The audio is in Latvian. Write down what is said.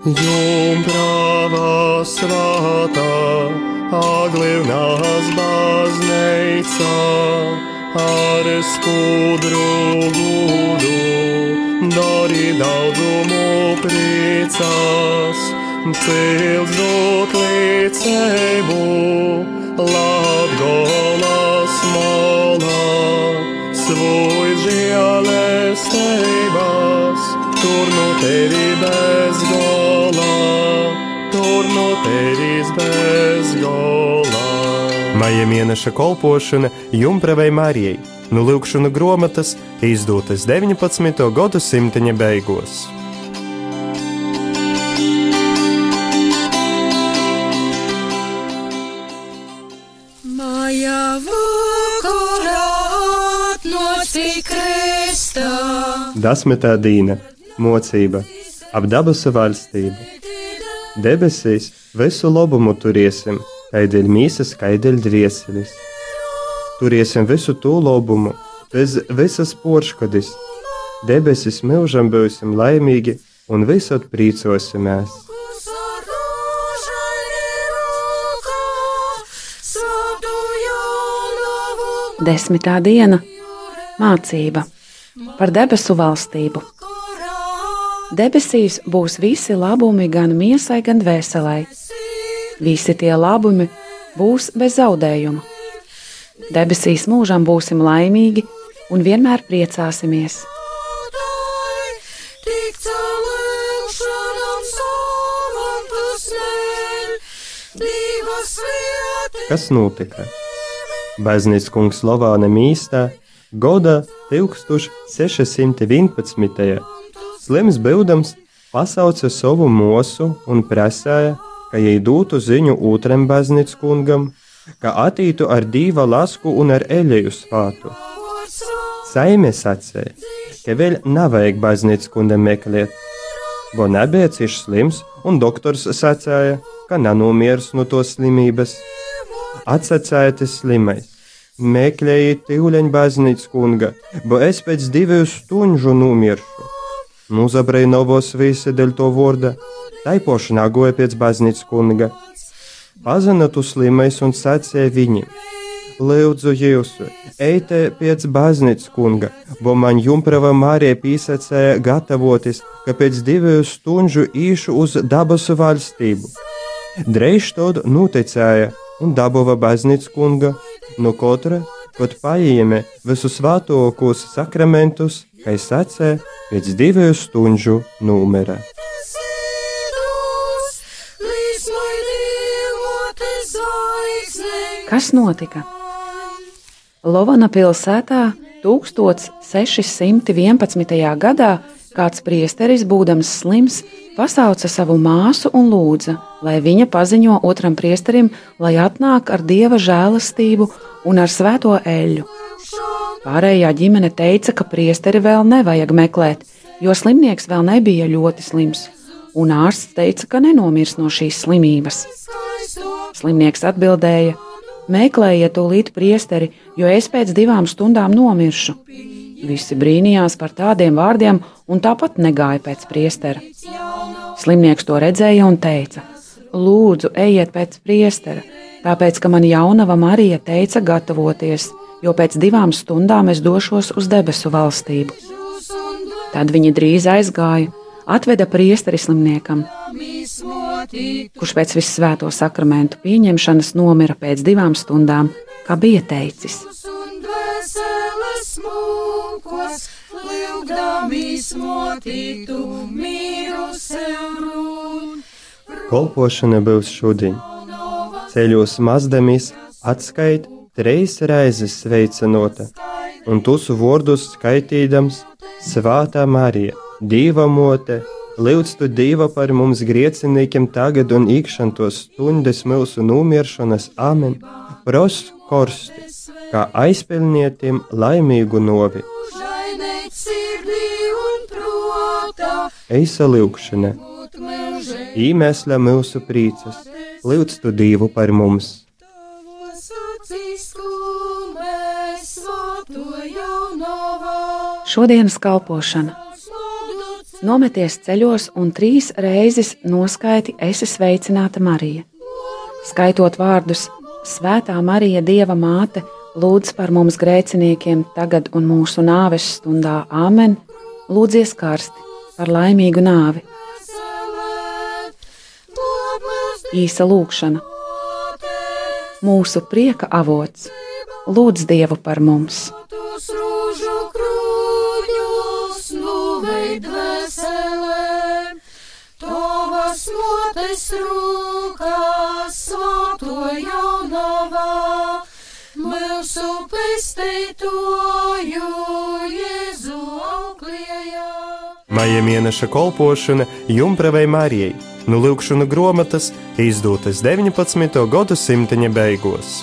Jumprava svētā, aglivnās baznīca, ar skudru gudu, dori daudzumu priecās, cils dot līdzēbu, Latgolas molā, svoj žēlestības, tur no tevi bez gola, tur no tevis bez gola. Maija mēneša kolpošana Jumpravai Marijai, nu lūkšana grāmatas izdotas 19. gadsimta beigās. Dasmitā dīna, mocība, ap dabasu valstību. Debesīs visu labumu turēsim, kaideļ mīsas, kaideļ drieselis. Turēsim visu to labumu, bez visas porškodis. Debesis mūžam būsim laimīgi un visur priecosimies. Desmitā diena - mācība par debesu valstību. Debesīs būs visi labumi gan miesai, gan dvēselē. Visi tie labumi būs bez zaudējuma. Debesīs mūžam būsim laimīgi un vienmēr priecāsimies. Kas notika? Baznīcas kungs Slovāna mīstā Goda 1611. Slims Bildams pasauca savu mūsu un prasēja, ka jai dotu ziņu otram baznīcas kungam, ka attītu ar dīva lasku un ar eļeju svātu. Saime sacīja, ka vēl nevajag baznīcas kundam meklēt, bo nebija cieši slims, un doktors sacīja, ka nanomiers no to slimības. Atsacēties slimais. Meklējiet tīuļaņa baznīcas kunga, bo es pēc divu stundu nomiršu. Nuzabrainovos visi dēļ to vārda, taipoši nagoja pēc baznīcas kunga. Pazina tu slimais un sacīja viņam: Lūdzu, jūs, ejiet pēc baznīcas kunga, bo man jumprava Mārija pīsacēja gatavoties, ka pēc divu stundu īšu uz dabas valstību. Dreiž tad noticēja un dabūva baznīcas kunga, no katra, kad paījame visus svētākos sakramentus, kā sacē, pēc divu stundu numera. Kas notika? Lovana pilsētā 1611. gadā kāds priesteris, būdams slims, pasauca savu māsu un lūdza, lai viņa paziņo otram priesterim, lai atnāk ar dieva žēlastību un ar svēto eļļu. Pārējā ģimene teica, ka priesteri vēl nevajag meklēt, jo slimnieks vēl nebija ļoti slims, un ārsts teica, ka nenomirs no šīs slimības. Slimnieks atbildēja: Meklējiet tūlīt priesteri, jo es pēc divām stundām nomiršu. Visi brīnījās par tādiem vārdiem un tāpat negāja pēc priestera. Slimnieks to redzēja un teica: Lūdzu, ejiet pēc priestera, tāpēc ka man jaunava Marija teica gatavoties, jo pēc divām stundām es došos uz debesu valstību. Tad viņi drīz aizgāja, atveda priesteri slimniekam, kurš pēc visvēto sakramentu pieņemšanas nomira pēc divām stundām, kā bija teicis. Kolpošana būs šodien. Ceļos mazdemis atskait treis reizes sveicinota, un tusu vārdus skaitīdams Svētā Marija, Dieva mote, lūdz tu Dievu par mums griecinīkiem tagad un īkšantos stundas mūsu nomiršanas amen, prost korsti, kā aizpilnietiem laimīgu novi. Eisa lūkšana, īmēsla mūsu prīcas, lūdz tu Dievu par mums. Šodienas kalpošana Nometies ceļos un trīs reizes noskaiti esi sveicināta Marija. Skaitot vārdus Svētā Marija, Dieva māte, lūdz par mums grēciniekiem tagad un mūsu nāves stundā Āmen, lūdzies karsti par laimīgu nāvi. Īsa lūkšana. Mūsu prieka avots, lūdz Dievu par mums! Nuveid veselēm. Tavas motes rūkās svāto jaunavā, mūsu pestītoju Jēzu auklējā. Maija mēneša kolpošana Jumpravai Marijai, nu lūkšana grāmatas izdotas 19. gadsimta beigās.